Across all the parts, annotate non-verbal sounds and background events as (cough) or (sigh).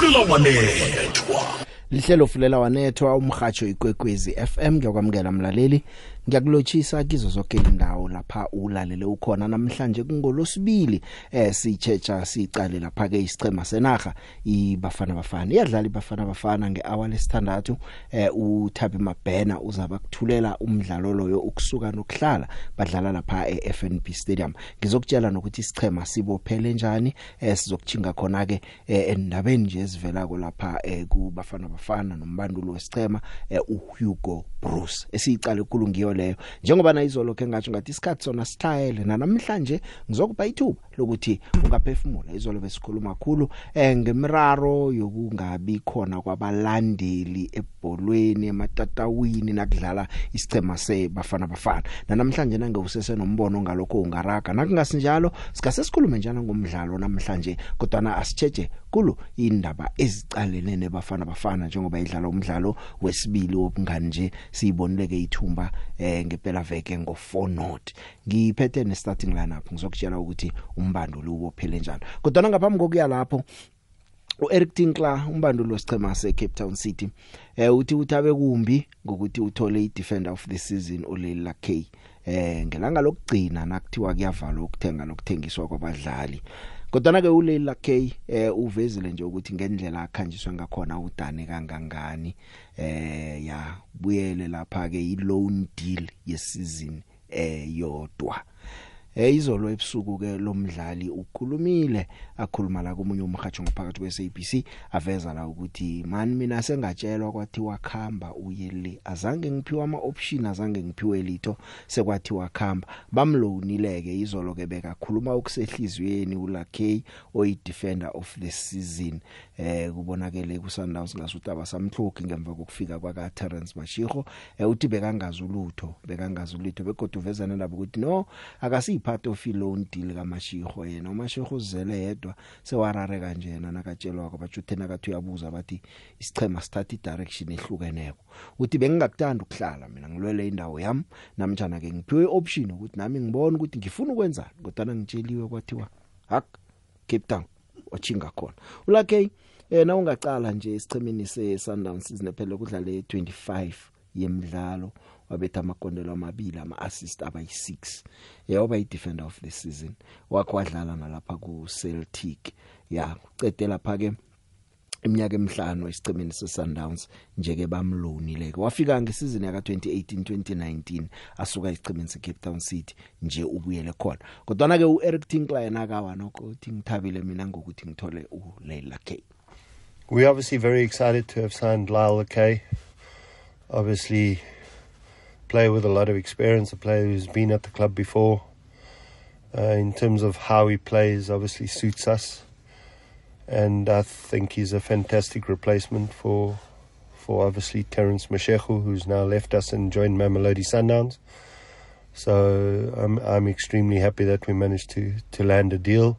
fulela wanethwa. Lihlelo fulela wanethwa umhajo ikwekwezi FM ngiyakwamukela mlaleli. Ngiyakulochisa kizo zonke indawo lapha ulalele ukhona. Namhlanje kungolosibili eh sichecha sicale lapha ke isicema senaga ibafana bafana. Iyadlala ibafana bafana ngehour lesithandathu. Eh uThabi Mabhena uzaba kuthulela umdlalo loyo ukusuka nokuhlala badlala lapha eFNB Stadium. Ngizokutshela nokuthi isichema sibophele njani eh sizokuthinga khona ke endabeni nje ezivelako lapha eh kubafana bafana nombandulo wesichema eh uHugo Bruce. Esiyicale kulungiyo leyo. Njengoba na izolo ke ngathi ngathi isikhathi sona style na namhlanje ngizokuba ithuba lokuthi ungaphefumula izolo besikhuluma kakhulu eh ngemiraro yokungabi khona kwabalandeli ebholweni ematatawini nakudlala isicema sebafana bafana. Na namhlanje nange usese nombono ngalokho ungaraga nakungasinjalo sikase sikhulume njalo ngomdlalo namhlanje kodwa na asicheje kulu indaba ezicalene nebafana bafana njengoba idlala umdlalo wesibili wobungani nje siyibonileke ithumba eh ngempela veke ngo 4 not. Ngiphethe ne starting lineup ngizokutshela ukuthi umbanduli ubophele njalo. Kodwa ngaphambi kokuya lapho uEric Tinkler umbandulo wesichema seCape Town City eh uthi uthabe kumbi ngokuthi uthole idefender of the season uLeila K eh ngelanga lokugcina nakuthiwa kuyavalwa ukuthenga nokuthengiswa kwabadlali. Kodwa ke uLeila K eh uvezile nje ukuthi ngendlela akhanjiswa ngakhona udane kangangani eh ya buyele lapha ke i loan deal yesizini eh yodwa. Eh izolo ebusuku ke lomdlali ukhulumile akhuluma la komunye umhajo ngaphakathi kweSABC aveza la ukuthi man mina sengatshelwa kwathi wakhamba uye le. Azange ngiphiwe ama option azange ngiphiwe litho sekwathi wakhamba bamlonileke izolo ke bekakhuluma ukusehlizweni uLakey oyi defender of the season. Eh kubonakele kuSundowns ngasuthi abasamhloki ngemva kokufika kwaka Terence Mashiko eh uthi bekangazi ulutho bekangazi ulutho begodwa uvezana nabo ukuthi no akasi part of loan deal kaMashiko yena. uMashiko uzele yedwa sewarare kanjena nakatshelwa kwabajuthena kathi uyabuza bathi isichema start direction ehlukeneko. Uthi bengingakuthanda ukuhlala mina ngilwele indawo yami namtjana ke ngiphiwe option ukuthi nami ngibona ukuthi ngifuna ukwenzani kodwa ngitsheliwe kwathiwa hak Cape Town ochinga khona. Ulakhe eh na ungacala nje isichemeni seSundowns sizinephele kudlala e25 yemidlalo wabetha amagondelo amabili ama assist abayi6 yaba i defender of the season. Wakho wadlala nalapha ku Celtic ya ucede lapha ke iminyaka emihlanu esicemeni seSundowns njeke bamlonile wafika ngesizini yaka 2018 2019 asuka esicemeni seCape Town City nje ubuyele khona. Kodwa na ke uEric Tinkler yena akawa nokuthi ngithabile mina ngokuthi ngithole uLeila K. We're obviously very excited to have signed Lyle Kay. Obviously, player with a lot of experience, a player who's been at the club before. Uh, in terms of how he plays, obviously suits us, and I think he's a fantastic replacement for, for obviously Terence Masheku, who's now left us and joined Mamelodi Sundowns. So I'm I'm extremely happy that we managed to to land a deal,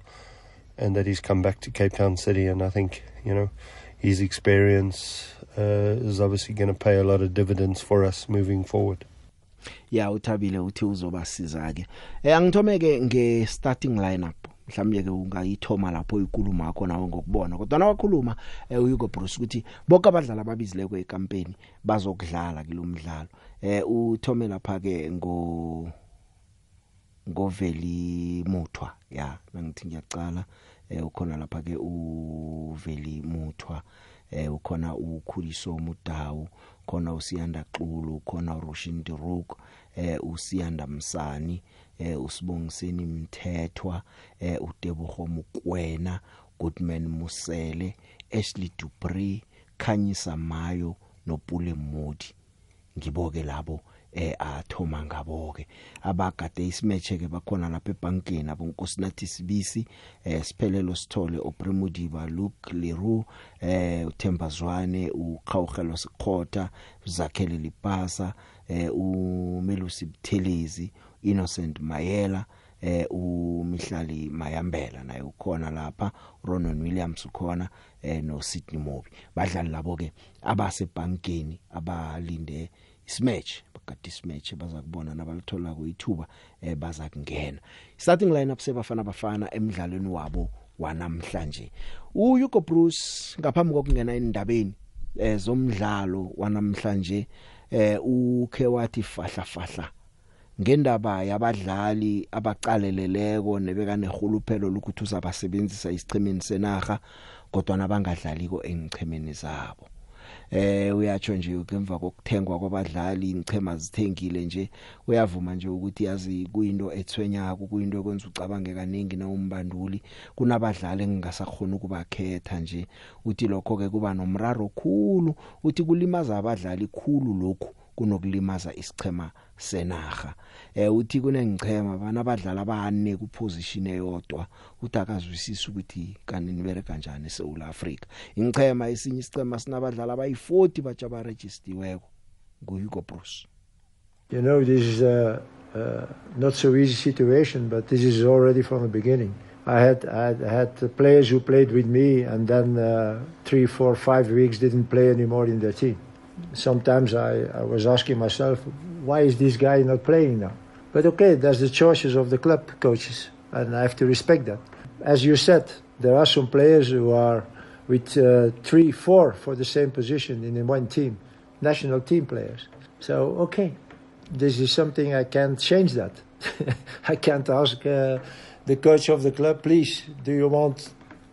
and that he's come back to Cape Town City, and I think you know his experience uh, is obviously going to pay a lot of dividends for us moving forward. Ya uthabile uthi uzobasiza ke eh angithomeke nge starting lineup. Mhlawumbe ke ungayithoma lapho inkulumo yakho nawe ngokubona. Kodwa nawakhuluma eh uYugo Bruce ukuthi bonke abadlali ababizileko ecampaign bazokudlala kulomdlalo eh uthome lapha ke ngo ngoveli muthwa ya nangithi ngiyacala. Eh ukhona lapha ke uveli muthwa eh ukhona ukhuliso mudawu. Khona usiyanda xulu khona urushin diruk eh usiyanda msani eh usibongiseni mthethwa eh udebogo mukwena goodman musele ashley dupree khanyisa mayo nopule modi. Ngiboke labo eh athoma ngaboke. Abagade isimeche ke bakhona lapha ebankeni abonkosinathi sibisi eh siphelelo sithole opremudiba Luke Leroux eh uThemba Zwane uQhawugelo Sikhotha uzakhele Lipasa eh uMelusi Buthelezi Innocent Mayela eh uMihlali Mayambela naye ukhona lapha Ronon Williams ukhona eh no Sydney Mobi badlali labo ke abasebankeni abalinde ismatch bakade ismatch baza kubona nabalithola kuithuba eh baza kungena. Starting lineup sebafana bafana emidlalweni wabo wanamhlanje. uHugo Bruce ngaphambi kokungena endabeni ezomdlalo wanamhlanje eh ukhe wathi fahla fahla. Ngendaba yabadlali abaqaleleleko nebeka nehuluphelo lokuthi uzabasebenzisa isichimeni senaga kodwa nabangadlaliko engichemeni zabo. Eh uyatsho nje ngemva kokuthengwa kwabadlali inchema zithengile nje uyavuma nje ukuthi yazi kuyinto ethwenyako kuyinto ekwenza ucabange kaningi na umbanduli kunabadlali engingasakhona ukubakhetha nje uthi lokho ke kuba nomraro khulu uthi kulimaza abadlali khulu lokhu. Kunokulimaza isichema senaga eh uthi kunengichema bana abadlala abane ku position eyodwa uthi akazwisisa ukuthi kanti nibere kanjani eSouth Africa ingichema esinye isicema sinabadlala abayi40 batsha ba registiweko nguHugo Bruce. You know this is a, a not so easy situation but this is already from the beginning. I had I had, I had players who played with me and then uh, three, four, five weeks didn't play anymore in their team. Sometimes I, I was asking myself, why is this guy not playing now? But okay, that's the choices of the club coaches, and I have to respect that. As you said, there are some players who are with uh, three, four for the same position in one team, national team players. So okay, this is something I can't change that. (laughs) I can't ask uh, the coach of the club, please, do you want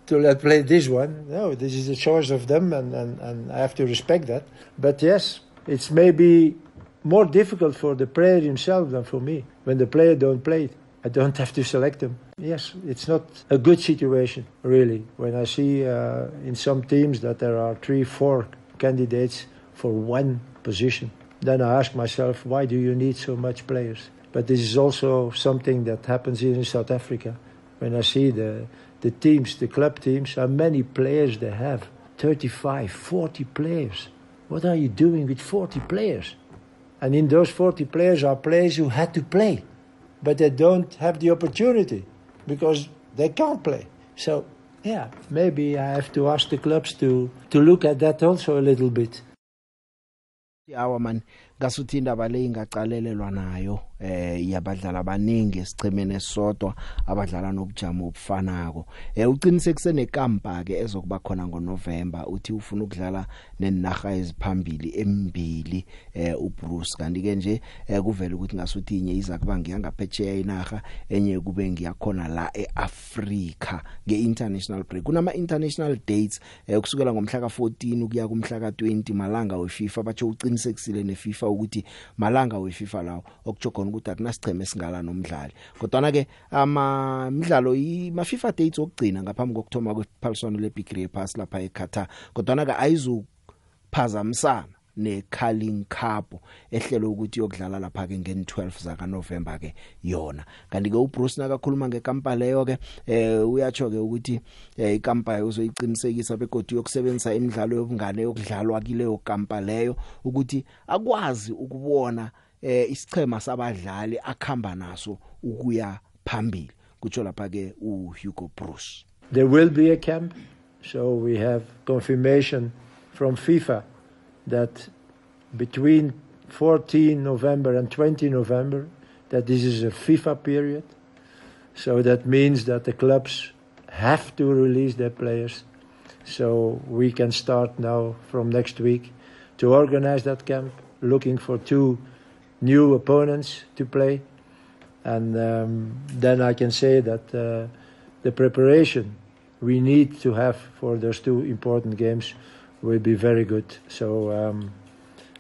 to let play this one? No, this is the choice of them, and, and, and I have to respect that. But yes, it's maybe more difficult for the player himself than for me. When the player don't play it, I don't have to select him. Yes, it's not a good situation, really. When I see uh, in some teams that there are three, four candidates for one position, then I ask myself, why do you need so much players? But this is also something that happens here in South Africa. When I see the, the teams, the club teams, how many players they have 35, 40 players. What are you doing with 40 players? And in those 40 players are players who had to play, but they don't have the opportunity because they can't play. So, yeah, maybe I have to ask the clubs to, to look at that also a little bit. awa man ngasuthi indaba le ingaqalelelwa nayo eh yabadlala abaningi esichemene esodwa abadlala nobujamo obufanako eh uqinisekise nekampa ke ezokuba khona ngoNovember uthi ufuna ukudlala nenaga eziphambili embili eh uBruce. Kanti ke nje eh kuvela ukuthi ngasuthi inye iza kuba ngiyangaphetsheya inaga enye kube ngiyakhona la eAfrica ngeinternational break. Kunama international dates eh kusukela ngomhla ka14 ukuya kumhla ka20 malanga weFIFA batsho uqinisekisile neFIFA ukuthi malanga weFIFA lawo okujokhona ukuthi akunasicheme singala nomdlali. Kodwa ke ama midlalo ima FIFA dates okugcina ngaphambi kokthoma kwephaliswano leBig Pass lapha eQatar kodwa ke ayizu phazamisana neCarling Cup ehlelo ukuthi yokudlala lapha ke ngen 12 zaka November ke yona. Kanti ke uBruce nakakhuluma ngekampa leyo ke eh uyatsho ke ukuthi eh ikampa uzoyiqinisekisa begodi yokusebenzisa imidlalo yobungane yokudlalwa kileyo kampa leyo ukuthi akwazi ukubona eh isichema sabadlali akhamba naso ukuya phambili kutsho lapha ke uHugo Bruce There will be a camp so we have confirmation from FIFA that between 14 November and 20 November that this is a FIFA period. So that means that the clubs have to release their players. So we can start now from next week to organize that camp, looking for two new opponents to play. And um, then I can say that uh, the preparation we need to have for those two important games will be very good. So um,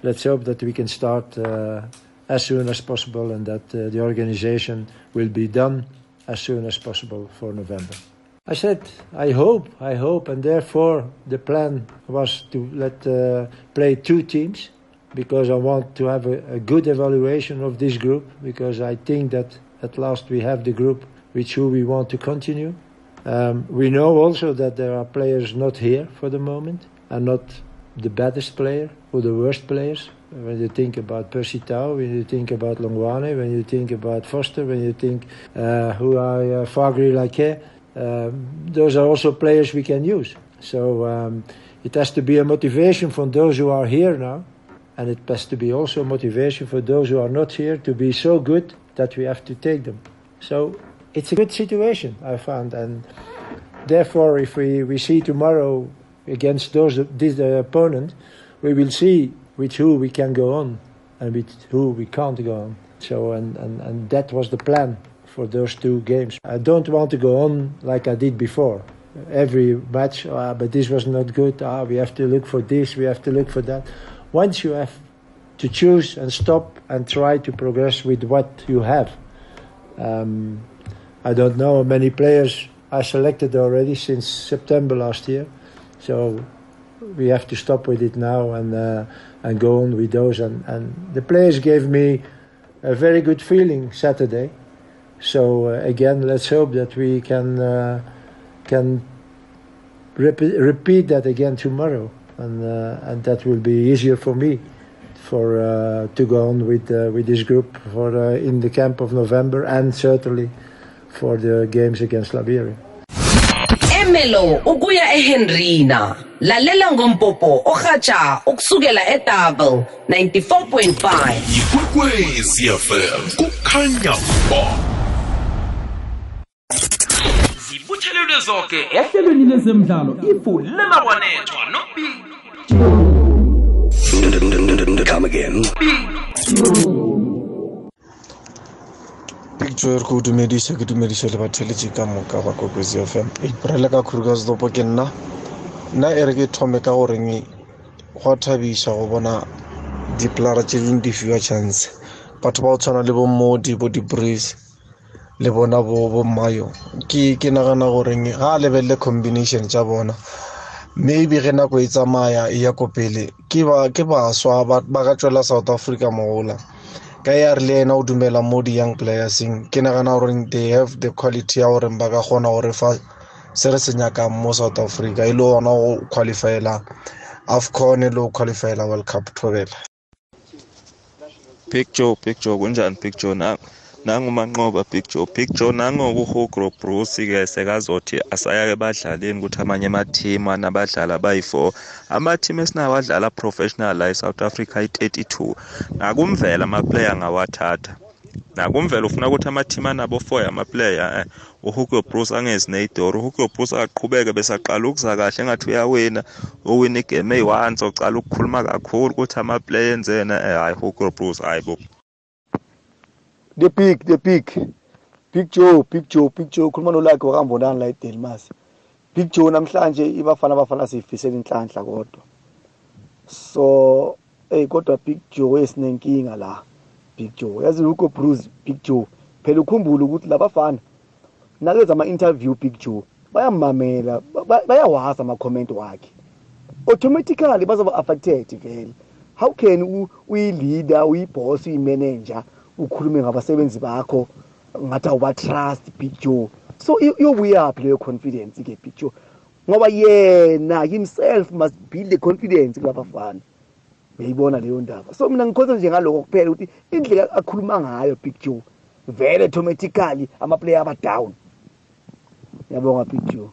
let's hope that we can start uh, as soon as possible and that uh, the organization will be done as soon as possible for November. I said, I hope, I hope, and therefore the plan was to let uh, play two teams because I want to have a, a good evaluation of this group because I think that at last we have the group with who we want to continue. Um, we know also that there are players not here for the moment and not the baddest player or the worst players. When you think about Percy Tau, when you think about Longwane, when you think about Foster, when you think uh, who are uh, Fagri Lake, um, those are also players we can use. So um, it has to be a motivation for those who are here now, and it has to be also motivation for those who are not here to be so good that we have to take them. So it's a good situation I found, and therefore, if we, we see tomorrow against those this uh, opponent, we will see with who we can go on and with who we can't go on. So, and, and, and that was the plan for those two games. I don't want to go on like I did before. Every match, ah, but this was not good. Ah, we have to look for this, we have to look for that. Once you have to choose and stop and try to progress with what you have. Um, I don't know how many players I selected already since September last year, so we have to stop with it now and uh, and go on with those. And, and the players gave me a very good feeling Saturday. So uh, again, let's hope that we can uh, can rep- repeat that again tomorrow, and uh, and that will be easier for me for uh, to go on with uh, with this group for uh, in the camp of November and certainly for the games against Liberia. Emelo ukuya eHenrina. Lalela ngompopo ohatsha ukusukela eDouble 94.5 ikwekwezi fm kukhanya ba. Zibuthelelwe zonke ehlelweni lezemidlalo ifu nobili come again. Picture go dumedisa ke dumedisa le batheletše ka moka ba kokwesi fm iprele ka setopo ke nna. Nna e re ke thome ka goreng go thabiša go bona dipolara tše dingwe di fiwa chance. Batho ba go tshwana le bo modi bo di-breeze le bona bo bo mayo. Ke nagana goreng ga a lebelele combination tša bona maybe ge nako e tsamaya e ya ko pele. Ke ba ke baswa ba ka tswela south africa mogola ka ya re le ena o dumela mo di-young playerseng. Ke nagana gore they have the quality ya gore ba ka kgona gore fa se re se nyakang mo south africa e le gona go qualifyela afcon le go qualifyela world cup thobela. Picture picture kunjani picture na nangumanqoba picture picture nangokuhugro bruce ke sekazothi asayake badlaleni ukuthi amanye amathimu anabadlali abayi-four amathimu esinawadlala professional la e-south africa i-32 nakumvela amaplayer angawathatha nakumvela ufuna ukuthi amathimu anabo four amaplayer eh, uhugo bruce angezi neyidoro uhugo bruce akaqhubeke besaqala ukuza kahle engathi uyawina uwina igame eyi-one. Socala ukukhuluma kakhulu ukuthi amaplayer enzena eh, hayi hugo bruce hayi bo. The big the big big joe big joe big joe. Ukhuluma nolakhe wakambonani la edelmas big joe namhlanje ibafana abafana siyifisela inhlanhla kodwa. So hey kodwa big joe esinenkinga la big joe. Yazi Hugo Bruce big joe. Phela ukhumbule ukuthi labafana nakwenza ama-interview big joe bayamamela ba- bayawazi ama-comment wakhe. Automatically bazoba affected vele. How can u- uyi-leader uyi-boss uyi-manager? Ukhulume ngabasebenzi bakho ngathi awuba-trust big joe. So iyobuyaphi leyo confidence ke big joe? Ngoba yena himself must build the confidence kulabafana uyayibona leyo ndaba. So mina ngikhonza nje ngalokho kuphela ukuthi indlela akhuluma ngayo big joe vele automatically ama-player aba-down. Yabonga big joe.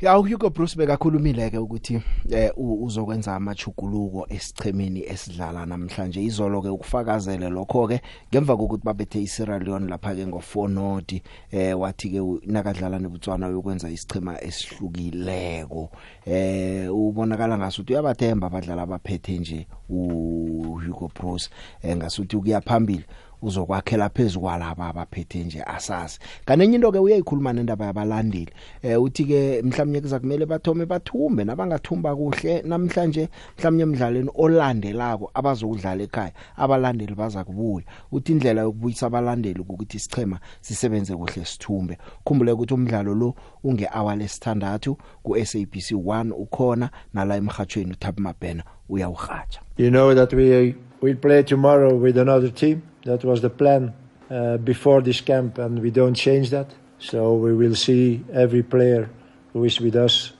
Ya Hugo Bruce bekakhulumile ke ukuthi eh u- uzokwenza amachuguluko esichemeni esidlala namhlanje. Izolo ke ukufakazele lokho ke ngemva kokuthi babethe iSierra Leone lapha ke ngo4 noti eh wathi ke u- nakadlala neBotswana uyokwenza isichema esihlukileko. Eh ubonakala ngasuthi uyabathemba abadlali abaphethe nje u Hugo Bruce. Eh ngasuthi ukuya phambili uzokwakhela phezulu kwalaba abaphethe nje asazi kanenye into ke uyayikhuluma nendaba yabalandeli eh uthi ke mhlawumnye kuza kumele bathome bathumbe nabangathumba kuhle. Namhlanje mhlawumnye emidlalweni olandelako abazokudlala ekhaya abalandeli baza kubuya uthi indlela yokubuyisa abalandeli ukuthi isichema sisebenze kuhle sithumbe. Khumbule ukuthi umdlalo lo unge hour lesithandathu ku SABC 1 ukhona nala emhathweni uThabo Mabhena uyawuhatsha You know that we will play tomorrow with another team. That was the plan uh, before this camp, and we don't change that. So we will see every player who is with us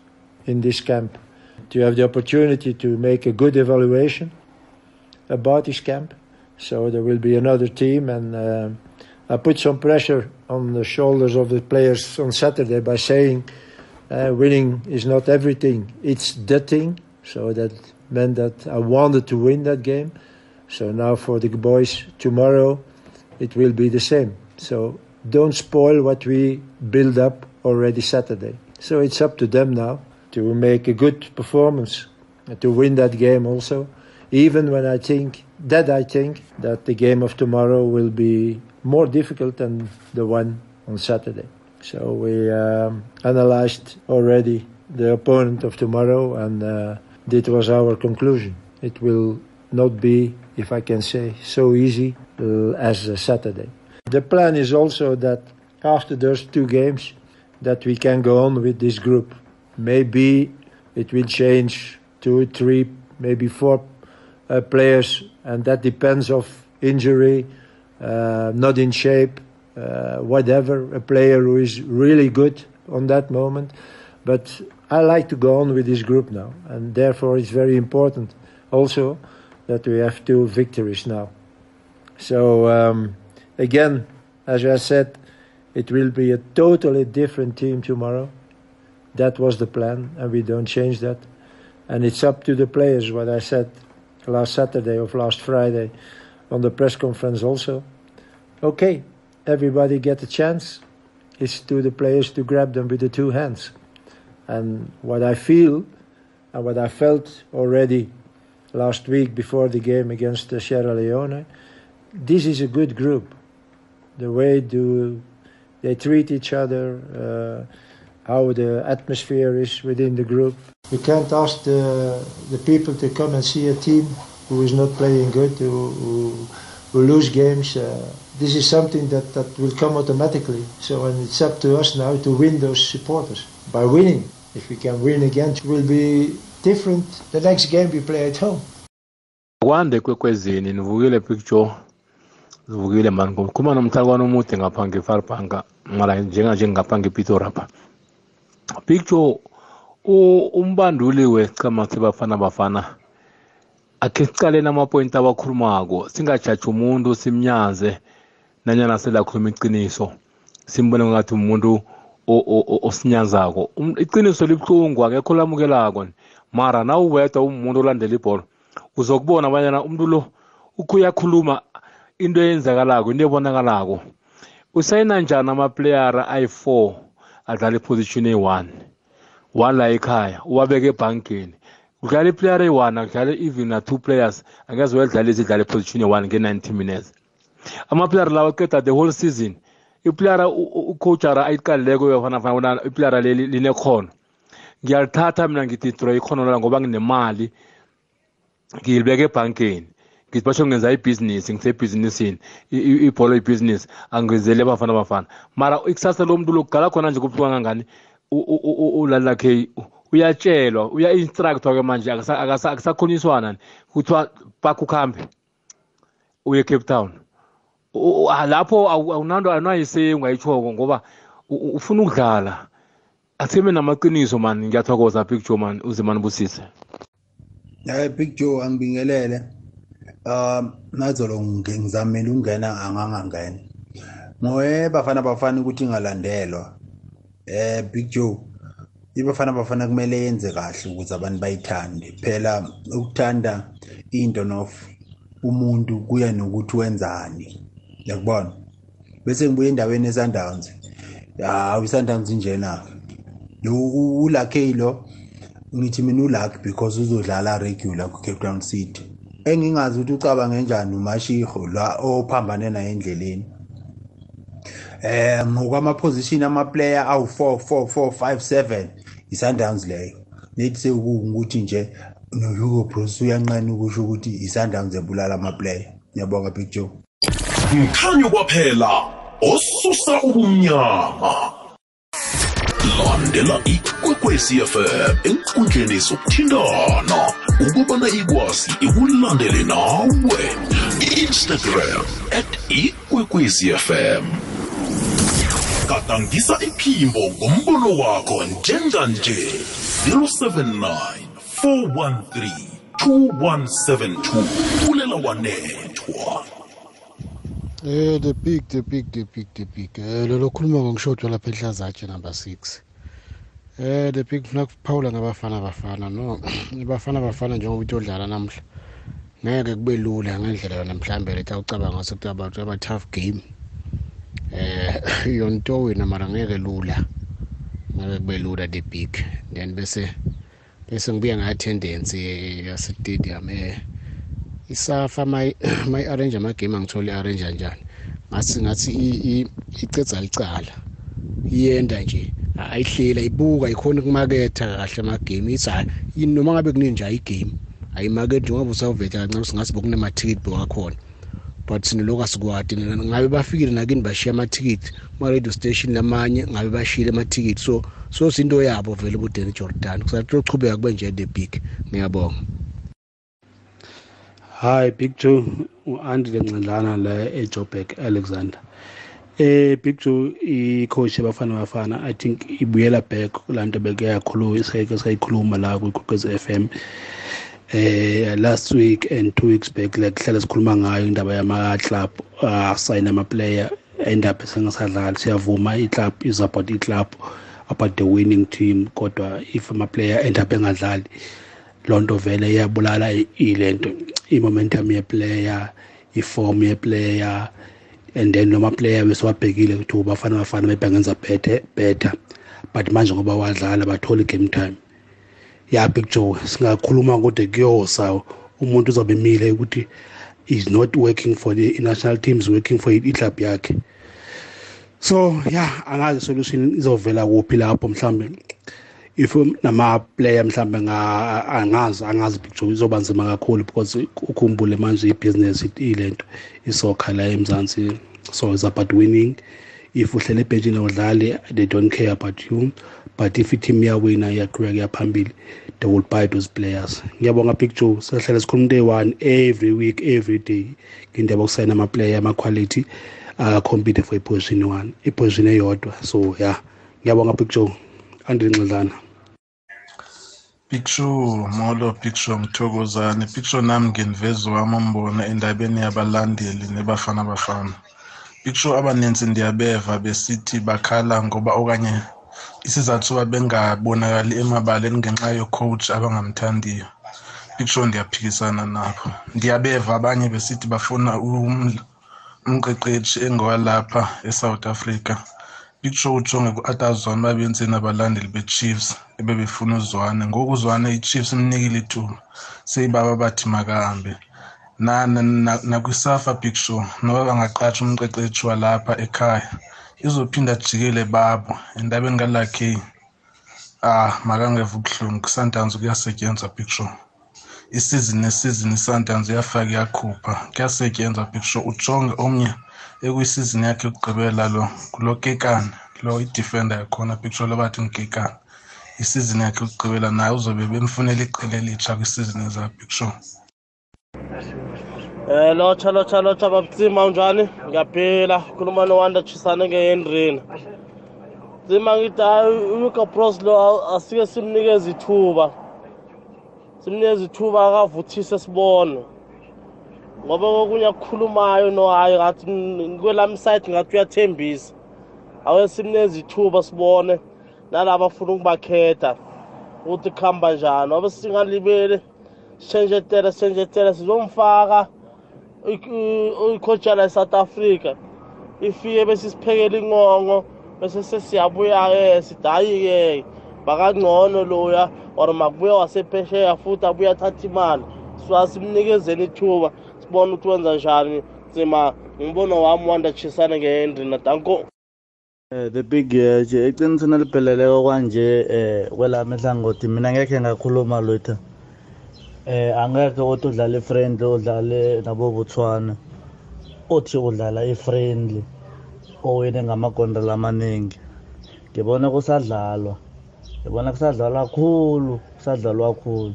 in this camp to have the opportunity to make a good evaluation about this camp. So there will be another team, and uh, I put some pressure on the shoulders of the players on Saturday by saying uh, winning is not everything; it's the thing. So that meant that I wanted to win that game. So now for the boys tomorrow, it will be the same. So don't spoil what we build up already Saturday. So it's up to them now to make a good performance and to win that game also. Even when I think that I think that the game of tomorrow will be more difficult than the one on Saturday. So we um, analyzed already the opponent of tomorrow, and uh, that was our conclusion. It will not be, if I can say, so easy uh, as Saturday. The plan is also that after those two games, that we can go on with this group. Maybe it will change two, three, maybe four uh, players, and that depends of injury, uh, not in shape, uh, whatever. A player who is really good on that moment, but I like to go on with this group now, and therefore it's very important also that we have two victories now. So um, again, as I said, it will be a totally different team tomorrow. That was the plan, and we don't change that. And it's up to the players, what I said last Saturday or last Friday on the press conference also. Okay, everybody get a chance. It's to the players to grab them with the two hands. And what I feel and what I felt already last week before the game against uh, Sierra Leone, this is a good group. The way do they treat each other, uh, how the atmosphere is within the group. You can't ask the, the people to come and see a team who is not playing good, who, who, who lose games. Uh, this is something that, that will come automatically. So and it's up to us now to win those supporters by winning. If we can win again, it will be different. The next game we play at home. kwande kwekwezini nivukile picture. Sivukile mani ngikhuluma nomthalukwana omude ngapha ngefarbanka mara njenganje ngapha ngepitori apha. Picture u- umbanduli wechamathi bafana bafana akhe sicaleni amapointi abakhulumako. Singajaji umuntu simnyaze nanyana selakhuluma iqiniso. Simbone ngathi umuntu o- o- o- osinyazako Um- iqiniso libuhlungu akekho lamukelako mara na uwedwa umuntu olandela ibholo uzokubona abanyana umuntu lo ukuyakhuluma into eyenzakalako into ebonakalako usayina njani amaplayera ayi-4 adlala iposition eyi-1 one la ekhaya uwabeka ebhankeni kudlala iplayer eyi-1 akudlala even na-two players angeze wedlalisa idlala iposition eyi-1 nge-90 minutes amaplayera lawa aqeda the whole season iplayera ucoachara ayiqalileko yafanafana bona iplayera leli linekhono ngiyalithatha mina ngithi ikhono lala ngoba nginemali. Ngilibeka ebhankeni. Ngithi basho ngenza ibhizinisi ngisebhizinisini ibholo ibhizinisi angizele abafana abafana mara ikusasa lomuntu lokugala khona nje kubuhlungu kangangani? Ulalakhe uyatshelwa uya-instructwa-ke manje ni. Kuthiwa pak ukuhambe uye cape town. Lapho awu- awunanto anayisengu ayitshoko ngoba ufuna ukudlala. Asime namaqiniso mani ngiyathokoza picture mani uzimani busise Eh Big Joe angibingelele. Um nazolo ngi- ngizamela ukungena angangangena. Ngoye bafana bafana ukuthi ngalandelwa. Eh Big Joe ibafana bafana kumele yenze kahle ukuze abantu bayithande. Phela ukuthanda into nof umuntu kuya nokuthi wenzani. Yakubona. Bese ngibuye endaweni eSundowns. Ya iSundowns njena. Lo ulakhe lo ngithi mina uluck because uzodlala regular ku Cape Town City. Engingazi ukuthi ucabange kanjani uMashiho la ophambane naye endleleni. Eh ngokwama position ama player awu 4 4 4 5 7 iSundowns leyo. Nethi sekuwukuthi nje no Hugo Bruce uyanqena ukusho ukuthi iSundowns ebulala ama player ngiyabonga Big Joe. Mkhanyo kwaphela osusa ubumnyama. Landela ikwekwezi fm enkundleni zokuthintana ukubana ikwazi ikulandele nawe. Instagram at ikwekwezi fm gadangisa iphimbo ngombono wakho njenganje. 079 413 2172 ulela wanethwa. Eh the big the big the big the big. Eh lelo khuluma ngishodwa lapha ehlazatshe number 6 eh the big funa kuphawula ngabafana bafana no ibafana bafana njengoba uthi odlala namhla ngeke kube lula ngendlela yona mhlambe lethi awucabanga ukuthi about aba tough game eh yonto wena mara ngeke lula ngabe kube lula the big then bese bese ngibuya nge-attendance yase-stadium eh isafa mayi-arrange amagame angithole i-arrange kanjani ngathi ngathi icedza licala iyenda nje ayihlela ibuka ikhona ukumaketha kahle amagame ithi hayi noma ngabe kuninja igame ayimakethe njengoba usawuveta kancane singathi bokunemathikithi bewakhona but sine lokhu asikwadi ngabe bafikile nakini bashiya amathikithi kuma-radio station lamanye ngabe bashiyile amathikithi so so sinto yabo vele budeni jordan kusathi ochubeka kube nje the big. Ngiyabonga. Hi Big Joe u-Andile Ncandlana la eJoburg Alexander. Eh Big Joe i-coach yabafana bafana I think ibuyela back kulanto bekuyakhuluma iseke sayikhuluma la kwi-Gqugquz FM eh last week and two weeks back like hlala sikhuluma ngayo indaba yama club asayina ama player end up sengasadlali siyavuma i-club is about i-club about the winning team kodwa if ama player end up engadlali loo nto vele iyabulala ilento i-momentum yeplayer iform yeplayer and then noma player besiwabhekile ukuthi bafana bafana bebengenza better better. But manje ngoba wadlala bathole game time. Ya big joe singakhuluma kude kuyosa umuntu uzobe emile ukuthi is not working for the national team is working for i-club yakhe. So yeah angazi solution izovela kuphi lapho mhlambe. If nama player mhlambe angazi angazi picture izoba nzima kakhulu because ukhumbule manje ibusiness ilento isokha la eMzansi so it's about winning. If uhlele ebhenjini awudlali they don't care about you but if i-team yawina iyaqhubeka yaphambili they will buy those players. Ngiyabonga picture sihlala sikhuluma day one every week every day. Ngindaba yokusayina ama-player ama-quality acompete for iposition one iposition eyodwa. So yeah. Ngiyabonga picture andinxidlana Picture molo picture ngithokozane picture nami nginiveza wami umbono endabeni yabalandeli nebafana bafana. Picture abaninzi ndiyabeva besithi bakhala ngoba okanye isizathu soba bengabonakali emabaleni ngenxa yocoach abangamthandiyo. Picture ndiyaphikisana nabo. Ndiyabeva abanye besithi bafuna umqeqeshi engowalapha eSouth Africa. Picture ujonge ku-atazone babenzeni abalandeli be-chiefs ebebefuna uzwane. Ngoku uzwane i-chiefs imnikile ithuba. Seyibaba bathi makahambe. Nakwisafa picture noba bangaqatsha umqeqeshi walapha ekhaya izophinda jikele babo endabeni kalakhe ah makangeva ubuhlungu. Kusantanzi kuyasetyenzwa picture isizini nesizini isantanzi iyafaka iyakhupha. Kuyasetyenzwa picture ujonge omnye ekuyisizini yakhe yokugqibela lo ngulo kekana lo idefender yakhona picture lobathi ngikekana isizini yakhe yokugqibela naye uzobe bemfunela iqela elitsha kwisizini eza picture Eh lotsha lotsha lotsha babtsima unjani? Ngiyaphila. Khuluma noWanda Chisane ngeHenrina. Tsima ngithi hayi uMika Bros lo asike simnikeze ithuba. Simnikeze ithuba akavuthise sibone. Ngoba kokunye akukhulumayo no hayi ngathi kwelami side ngathi uyathembisa. Awe simnikeze ithuba sibone nalabo afuna ukubakhetha ukuthi kuhamba njani. Wabe singalibele sithenjetela sithenjetela sizomfaka ikhotshana eSouth Africa ifike bese siphekela ingongo bese sesiyabuya-ke sithi hhayi-ke bakangcono loya or makubuya wasephesheya futhi abuye athatha imali so simnikezeni ithuba sibone ukuthi wenza njani? Tsima ngimbono wami wandachisane ngehendrina danko Eh the big nje eqinisweni elipheleleko kwanje eh kwelami ehlangothi mina ngekhe ngakhuluma lutho. Eh angeke uthi udlala i-friendly udlale nabo Botswana uthi udlala i-friendly owine ngamagondela amaningi. Ngibona kusadlalwa ngibona kusadlalwa kakhulu kusadlalwa kakhulu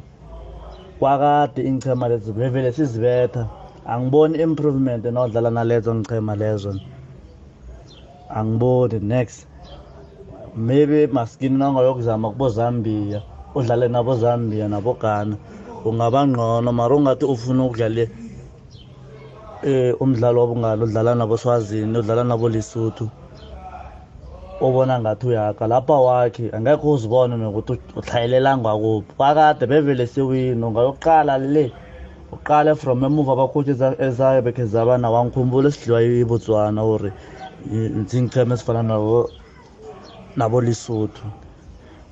kwakade ingchema lezo vele sizibetha. Angiboni improvement nodlala nalezo ngichema lezo. Angiboni next. Maybe maskini nangayokuzama kubo Zambia udlale nabo Zambia nabo Ghana ungaba ngcono. Mara ungathi ufuna ukudlale eh umdlalo wobungalo udlala nabo Swazini udlala nabo Lesotho ubona ngathi uyaka lapha wakhe angekho uzibone nokuthi uhlayelela ngakuphi kwakade bevele sewina ungayoqala le. Uqale from emuva abakhotshi ezayo bekhe zaba nawo angikhumbula esidliwa ibotswana ore zingicheme ezifana nabo nabo Lesotho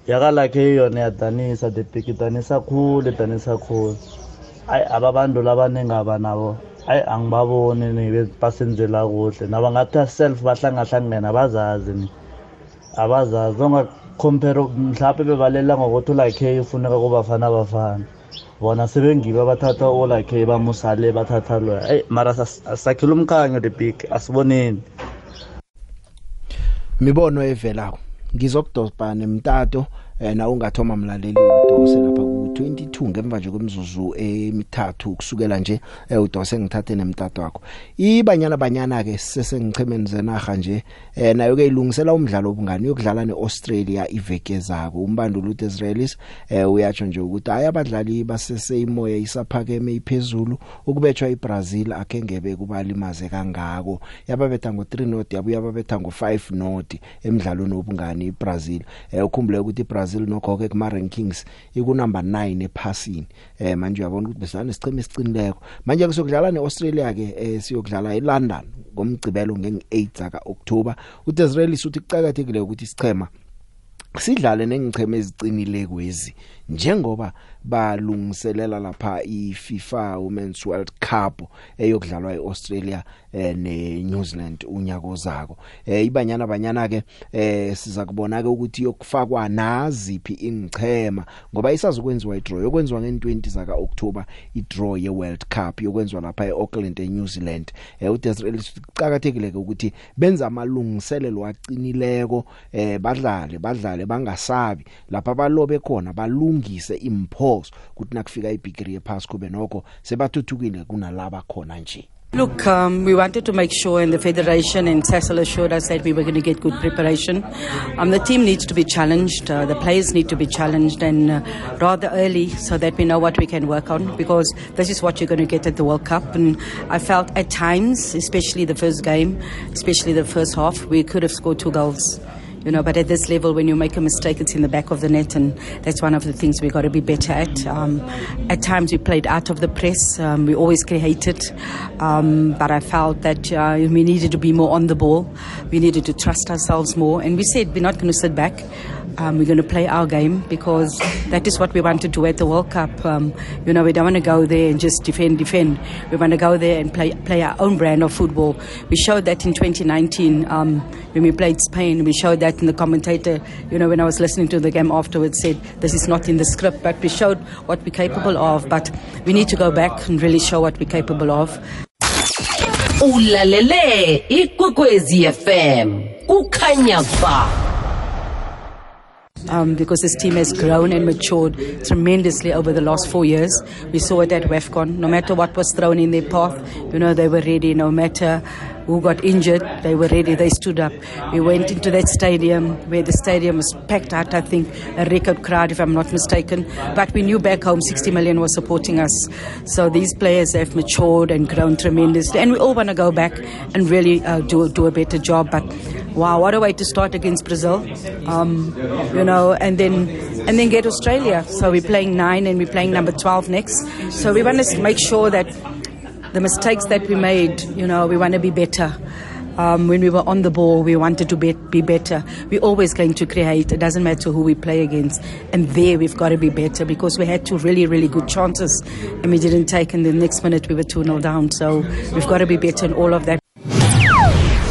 yakalakhe yona yadanisa the big idanisa khulu idanisa khulu. Ayi ababantu labaningi aba nabo ayi angibaboni ni basenzela kuhle. Nabo ngathi self bahlangahlangene abazazi ni abazazi. Ongakhompere mhlawumbe bebalela ngokuthi ulakhe ufuneka kubafana bafana. Bona sebengibo abathatha olakhe bamusale bathatha loya eyi mara sakhile umkhanyo the big asiboneni. Mibono evelako ngizokudospa nemtato eh, na ungathoma mlaleli udose lapha ku22 ngemva nje kwemizuzu emithathu kusukela nje eh, udose ngithathe nemtato wakho. Ibanyana banyana ke sesengichemeni zenaga nje eh, nayo ke ilungisela umdlalo obungani yokudlala neAustralia iveke zako umbandulu uIsraelis eh, uyatsho nje ukuthi hayi abadlali basese imoya isaphakeme iphezulu ukubetshwa iBrazil akengebe kubalimaze kangako. Yababetha ngo3 not yabuya yababetha ngo5 not emidlalweni obungani iBrazil. Eh, ukhumbule ukuthi iBrazil nokho ke kuma rankings iku number 9 ephasini. Eh manje uyabona ukuthi besana isicheme esicinileko manje kusokudlala neAustralia ke eh, siyokudlala eLondon ngomgcibelo ngeng8 zaka October uDesraelis uthi kucakathekile ukuthi isichema sidlale nengicheme ezicinile kwezi njengoba balungiselela lapha iFIFA Women's World Cup eyokudlalwa eAustralia eh, neNew Zealand unyaka ozako eh ibanyana banyana ke eh siza kubona ke ukuthi yokufakwa naziphi ingchema ngoba isazokwenziwa idraw yokwenziwa nge20 zaka October idraw ye World Cup yokwenziwa lapha eAuckland eNew Zealand. Eh uDesirel siqhakathekile ukuthi benza amalungiselelo acinileko eh badlale badlale bangasabi. Lapha balobe khona balungise imphoso ukuthi nakufika ibigiri yephasi kube nokho sebathuthukile kunalaba khona nje Look, um, we wanted to make sure, and the Federation and Cecil assured us that we were going to get good preparation. Um, the team needs to be challenged, uh, the players need to be challenged, and uh, rather early so that we know what we can work on because this is what you're going to get at the World Cup. And I felt at times, especially the first game, especially the first half, we could have scored two goals. You know, but at this level, when you make a mistake, it's in the back of the net, and that's one of the things we've got to be better at. Um, at times, we played out of the press. Um, we always created, um, but I felt that uh, we needed to be more on the ball. We needed to trust ourselves more, and we said we're not going to sit back. Um, we're going to play our game because that is what we want to do at the World Cup. Um, you know, we don't want to go there and just defend, defend. We want to go there and play play our own brand of football. We showed that in 2019 um, when we played Spain. We showed that in the commentator. You know, when I was listening to the game afterwards, said this is not in the script, but we showed what we're capable of. But we need to go back and really show what we're capable of. ulalele ikwekwezi fm kukhanya ba um, because this team has grown and matured tremendously over the last four years. We saw it at WEFCON. No matter what was thrown in their path, you know, they were ready. No matter who got injured, they were ready. They stood up. We went into that stadium where the stadium was packed out, I think, a record crowd, if I'm not mistaken. But we knew back home 60 million was supporting us. So these players have matured and grown tremendously. And we all want to go back and really uh, do, do a better job. But wow, what a way to start against Brazil. Um, you know, and then and then get Australia. So we're playing nine and we're playing number 12 next. So we want to make sure that the mistakes that we made, you know, we want to be better. Um, when we were on the ball, we wanted to be, be better. We're always going to create. It doesn't matter who we play against. And there we've got to be better because we had two really, really good chances and we didn't take. And the next minute we were 2 0 down. So we've got to be better in all of that.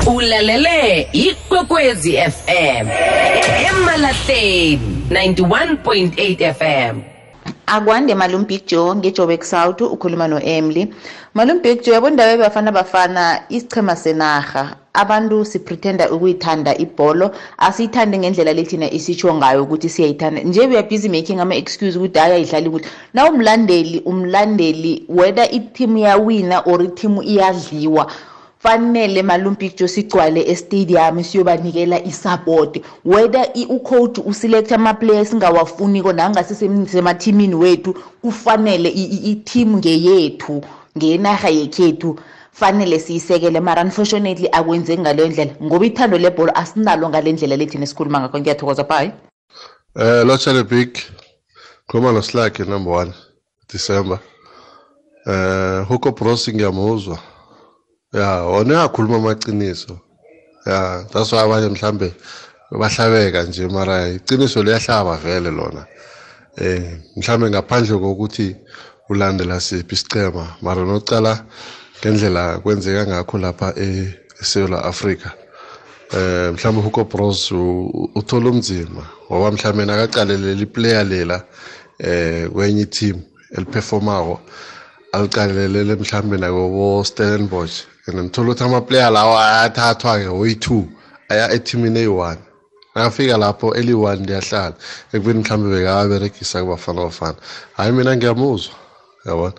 ulalele ikwekwezi fm emalahleni 91.8 fm akwande malum big joe ngejoburg south ukhuluma no-emily. Malum big joe yabo ndaba bafana bafana isichema senarha. Abantu sipretenda ukuyithanda ibholo. Asiyithande ngendlela lethina isitsho ngayo ukuthi siyayithanda. Nje we are busy making ama-excuse ukuthi hayi ayidlali kuhle. Na umlandeli umlandeli whether ithimu yawina or ithimu iyadliwa fanele malum picture sigcwale estadium siyobanikela isupport whether ucoach uselect ama-players singawafuniko nangasesemathimini wethu kufanele i-team ngeyethu ngenarha yekhethu fanele siyisekele mara unfortunately akwenzeki ngaleyo ndlela ngoba ithando lebholo asinalo ngale ndlela lethina esikhuluma ngakho ngiyathokoza bye Eh lotshale big khuluma noslake number 1 December. Eh Hugo Bros ngiyamuzwa. Ya, wona uyakhuluma amaqiniso. Ya, that's why abanye mhlambe bahlabeka nje mara iqiniso liyahlaba vele lona eh mhlambe ngaphandle kokuthi ulandela siphi isicema mara nocala ngendlela kwenzeka ngakho lapha eSouth Africa eh mhlawumbe Hugo Bros uthola umzima ngoba mhlawumbe nakaqalelela iplayer lela eh kwenye team eliperformako aliqalelele mhlawumbe nakobo Stellenbosch ngithola ukuthi amaplayer lawa ayathathwa ke oyi2 aya eteamini eyi1 nakafika lapho eli1 liyahlala ekubeni mhlawumbe bekaberegisa kubafana bafana. Hayi mina ngiyamuzwa yabona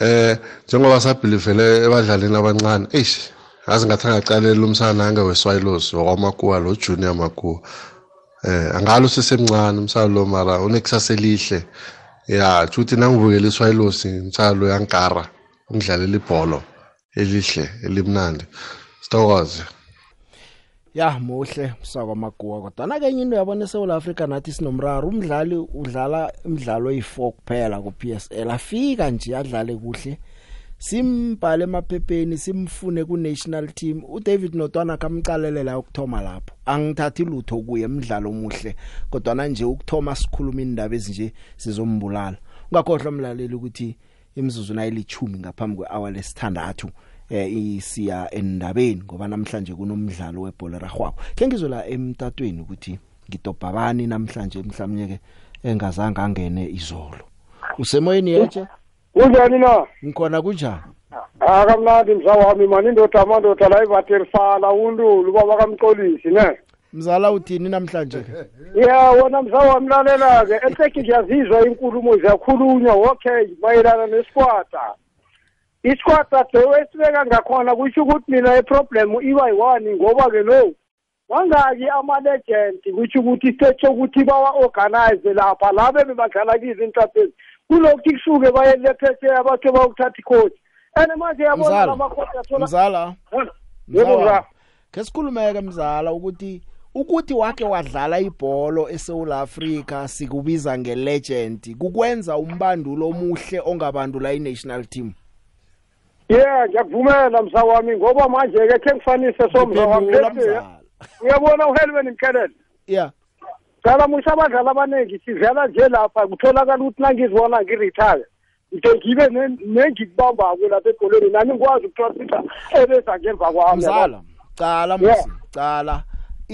eh njengoba sabhilivele ebadlalini abancane eish ngazi ngathi angaqalela umsana nange weswayilos wakwamakuwa lo junior makuwa. Eh angalo sisemncane umsana lo mara unekusasa elihle ya futhi nangibukela iswayilos umsana yankara ungidlalela ibhola elihle elimnandi. Sithokoze. Ya muhle msako maguwa kodwa nakenye into yabona eSouth Africa nathi sinomraro umdlali udlala imidlalo eyi4 kuphela ku PSL afika nje adlale kuhle simbhale emaphepheni simfune ku national team. uDavid Notwana kamcalelela ukuthoma lapho angithathi lutho kuye emidlalo omuhle kodwa nje ukuthoma sikhuluma indaba ezinje sizombulala. Ungakhohlwa umlaleli ukuthi imizuzu nayilichumi ngaphambi kwehour lesithandathu eh isiya endabeni ngoba namhlanje kunomdlalo webhola ragwako ke ngizola emtatweni ukuthi ngidobha bani namhlanje mhlawumnye ke engazange angene izolo. Usemoyeni yeche kunjani na? Ngikhona kunjani? Akamnandi mza wami mani indoda amandoda la ivaterisala undulu baba kamxolisi ne? Mzala uthini namhlanje? (laughs) Ya wona mza wami lalela-ke eseki ngiyazizwa inkulumo ziyakhulunywa okay mayelana neskwata iskwata dewesibeka ngakhona kusho ukuthi mina iproblem iba yi-one ngoba-ke no wangaki ama-legend kusho ukuthi istate sokuthi bawa-organize lapha la bebebadlala kizo intaphezi kulokuthi kusuke baye lephesheya bakhe bayokuthatha ikhoji and manje yabona Mzala, lamakhoji athola mzala. Mzala ke sikhulumeke mzala ukuthi ukuthi wake wadlala ibholo eSouth Africa sikubiza ngelegend kukwenza umbandulo omuhle ongabandula iNational team? Yeah ngiyakuvumela msa wami ngoba manje-ke khe ngifanise somza wami Ngiphendula, Lethe, mzala. uyabona uhelweni mkelele yeah. Cala musha abadlali abaningi sidlala nje lapha kutholakala ukuthi nangizibona ngiretire ngide ngibe ne- nengikubambako lapha ebholweni nami ngikwazi ukutrosita ebeza ngemva kwami mzala cala Yeah. musi cala.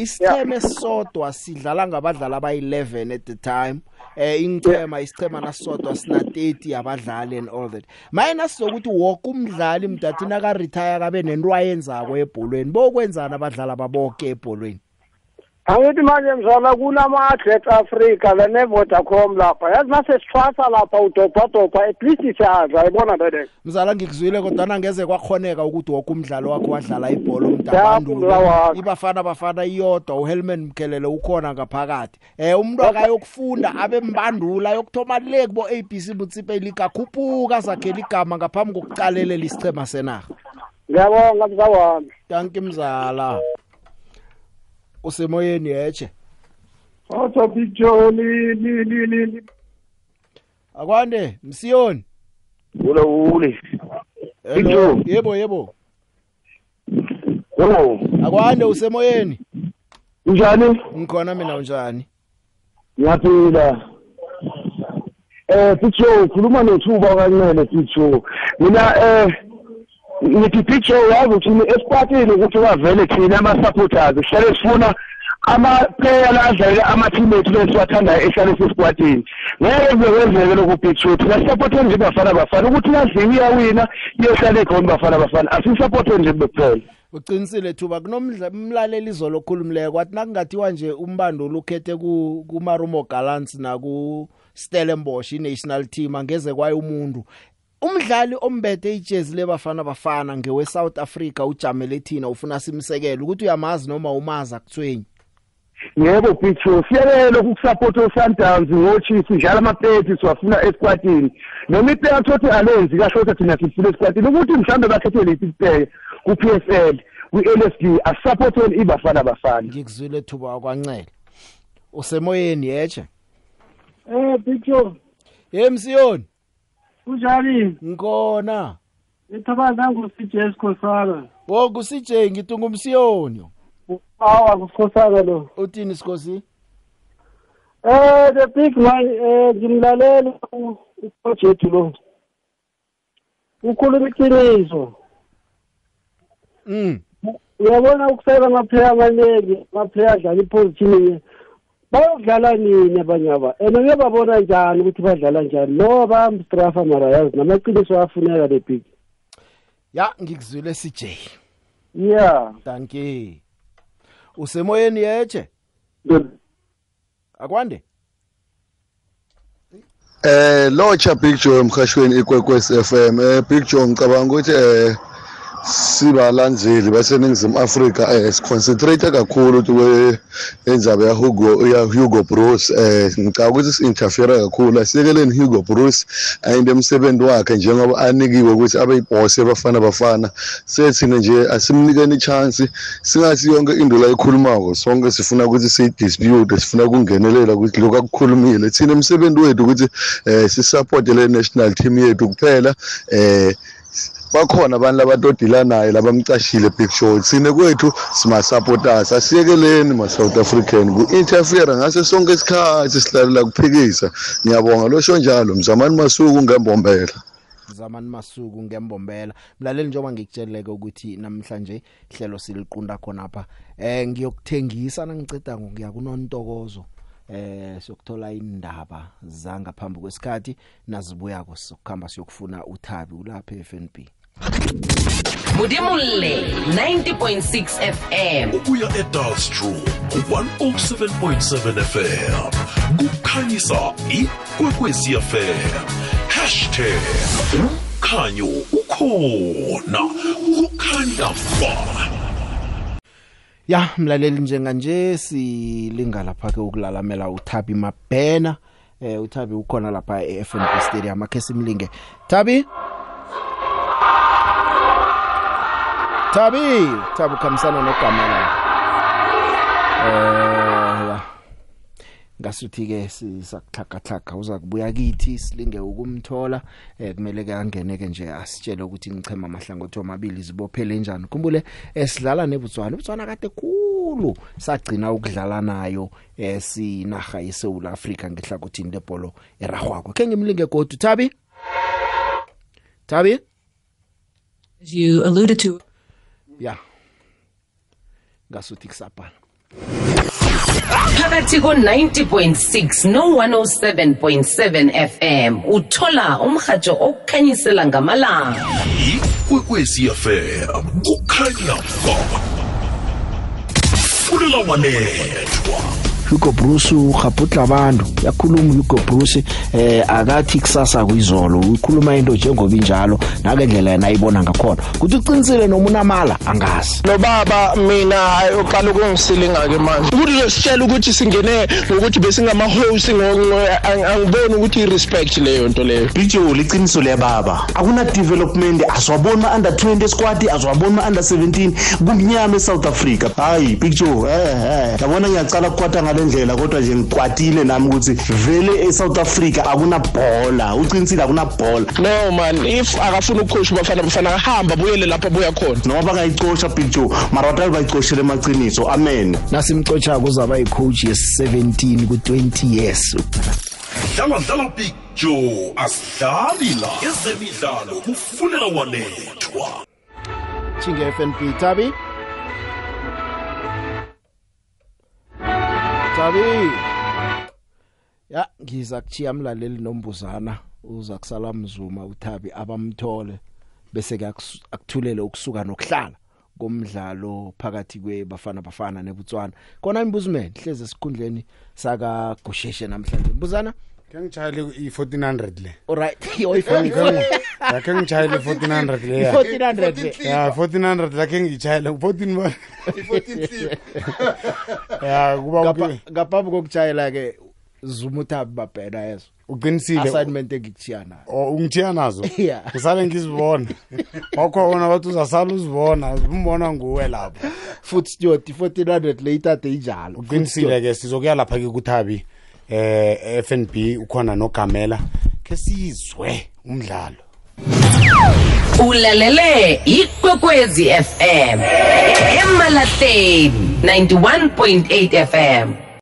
Isicheme esisodwa sidlala ngabadlali abayi11 at the time. Eh ingchema isichema nasodwa sina 30 abadlali and all that. Mayina sizokuthi wonke umdlali mdathina ka retire kabe nento ayenzako ebholweni. Bokwenzana abadlali ababonke ebholweni. Angithi manje mzala kunama-athlete africa lene-vodacom lapha. Yazi nasesithwasa lapha udobhadobha at least siyadla yibona bedeke mzala ngikuzwile kodwa ngeze kwakhoneka ukuthi wonke umdlalo wakho wadlala ibhola mzala umntabandule wami. ibafana bafana iyodwa uhelman mkhelele ukhona ngaphakathi. Eh umuntu akayokufunda abe mbandula yokuthoma le kubo ABC Mutsipe League akhuphuka sakhela igama ngaphambi kokucalelela isichema senaga ngiyabonga mza wami. Danki mzala. Usemoyeni yeche otho picture li li li li li. Akwande msiyoni. Ule ule. Hello. yebo yebo. Yebo. Akwande usemoyeni. Unjani? Ngikhona mina unjani? Ngiyaphila. Eh picture ukhuluma nethuba kancane picture mina eh ngithi picture yazi ukuthi esikwatini ukuthi bavele thina ama-supporters sihlale sifuna ama-player adlalela ama-teammate bethu siwathandayo ehlale sesikwatini. Ngeke kuze kwenzeke lokhu picture thina sisapothe nje bafana bafana. Ukuthi nadliwe iyawina iyohlala ekhona bafana bafana. Asisapothe nje kuphela. Uqinisile thuba kunomlaleli izolo okhulumileko. Kwathi nakungathiwa nje umbandulo ukhethe ku kumarumo gallants naku Stellenbosch i-national team angeze kwaye umuntu. Umdlali ombethe ijezi lebafana bafana ngewe South Africa ujamele thina ufuna simsekele ukuthi uyamazi noma umazi akuthwenyi. Yebo picture siyalelo ukusupport o-sundowns ngochiefs idlala ama-pleti siwafuna esikwatini noma iplayer thothi alenzi kahle ukuthi thina sifuna esikwatini ukuthi mhlawumbe bakhethe liphi iplayer ku-p s l kwi-l s d asupporteni ibafana bafana. Ngikuzwile thuba kwancele usemoyeni yeche eh picture hey msiyoni. Kunjani? Ngikona. Ithoba zangu CJ Sikhosana wo ku CJ ngithi ngumsiyoni. Awa kusikhosana lo. Uthini sikhosi eh the big man eh ngimlalela uproject lo. Ukhuluma iqiniso. Mm. Uyabona ukusela amaplayer amaningi amaplayer adlala iposition bayodlala nini abanye aba and uyababona njani ukuthi badlala njani? No bayamstrafa mara yazi namaqiniso afuneka the big ya ngikuzwile CJ yeah danke usemoyeni yeche akwande? Eh locha picture emkhashweni ikwekwes FM eh picture ngicabanga ukuthi eh sibalandzeli baseningizimu Afrika eh siconcentrate kakhulu kwe endzaba ya Hugo ya Hugo Bruce eh ngicabanga ukuthi si-interfere kakhulu. Asiyekeleni Hugo Bruce ayinde emsebenzi wakhe njengoba anikiwe ukuthi abe yiboss ebafana bafana. Sethina nje asimnikeni chance singathi yonke into la ikhulumako sonke sifuna ukuthi siyidispute sifuna ukungenelela ukuthi lokho akukhulumile. Thina emsebenzi wethu ukuthi eh sisupport le national team yethu kuphela eh bakhona abantu labatodila naye labamcashile big show. Thine kwethu sima-supporters asiyekeleni ma-south african. Ku-interfere ngaso sonke isikhathi sihlalela kuphikisa. Ngiyabonga losho njalo. Mzamani masuku ngembombela. Zamani masuku ngembombela. Mlaleli njengoba ngikutsheleke ukuthi namhlanje hlelo siliqunda khonapha eh ngiyokuthengisa nangiceda ngokuya kunontokozo eh siyokuthola indaba zangaphambi kwesikhathi nazibuya kusokukhamba siyokufuna uthabi ulapha eFNB Mudimulle 90.6 FM. Ukuya eDalstrom 107.7 FM. Kukhanyisa ikwekwezi FM. #ukhanyo ukhona. Kukhanya ba. Ya mlaleli njenga nje silinga lapha ke ukulalamela uThabi Mabhena eh uThabi ukhona lapha eFNB Stadium akhe simlinge Thabi Thabi Thabi khamisana nogamela eh ya. Ngasuthi ke sisakuthakathaka uza kubuya kithi silinge ukumthola. Eh kumele ke angene ke nje asitshele ukuthi ngichema amahlangothi amabili zibophele njani. Kumbule esidlala nebutswana ubutswana kade khulu sagcina ukudlala nayo eh sinaga yeSouth Africa ngehlakuthini lebhola eragwako ke ngimlinge godu Thabi? Thabi? As you alluded to, ya. Ngasuthi kusaphala phakathi ko-90.6 no-107.7 fm uthola umrhatsho okukhanyisela ngamalanga. Ikwekwezi fm kukhanya ba fulela wanethwa Hugo Bruce ukhaputla abantu yakhuluma Hugo Bruce eh akathi kusasa kuyizolo ukhuluma into njengoba injalo nakengendlela yena ayibona ngakhona. Kuthi uqinisile noma unamala angazi. Lo baba mina hayi uqala ukungisilinga ke manje. Ukuthi lesitshela ukuthi singene ngokuthi besingama host angiboni ukuthi irespect leyo nto leyo. Bijo liqiniso le baba akuna development asiwaboni ma under 20 squad asiwaboni ma under 17 kumnyama eSouth Africa. Hayi Bijo eh eh yabona ngiyacala ukukwata ngale ndlela kodwa nje ngikwatile nami ukuthi vele eSouth Africa akuna bhola. Uqinisile akuna bhola. No man. If akafuna ukucoach bafana bafana ahamba buyele lapha buya khona. Noma bangayicosha Big Joe mara batali bayicoshele emaqiniso amen. Nasimcocha kuzaba icoach ye17 ku20 years dlala dlala big joe. Asidlali la. Ezemidlalo kufunela wanethwa chinge FNB Tabi. Tabi Ya ngiza kuchiya mlaleli nombuzana uza kusala mzuma uthabi abamthole bese ke akuthulele ukusuka nokuhlala komdlalo phakathi kwebafana bafana nebutswana khona imbuzimeni hleze esikhundleni saka Gusheshe namhlanje. Mbuzana Ke ngijayele i1400 le. Alright, yoyifoni. Yakhe ngijayele i1400 le. ya. 1400 le. Ya 1400 lakhe ngijayele 14 ma. 14 Ya kuba Ngapha- ngaphambi kokujayela ke zumuthabi babhena yeso uqinisile assignment engikuchiya nayo Oh ungithiya nazo. (laughs) Kusale ngizibona. Wakhona bathi uzasala uzibona, umbona nguwe lapho. futhi steward 1400 le itade injalo uqinisile ke sizokuya lapha ke kuthabi eh FNB ukhona nogamela ke sizwe umdlalo. Ulalele ikwekwezi fm emalahleni 91.8 fm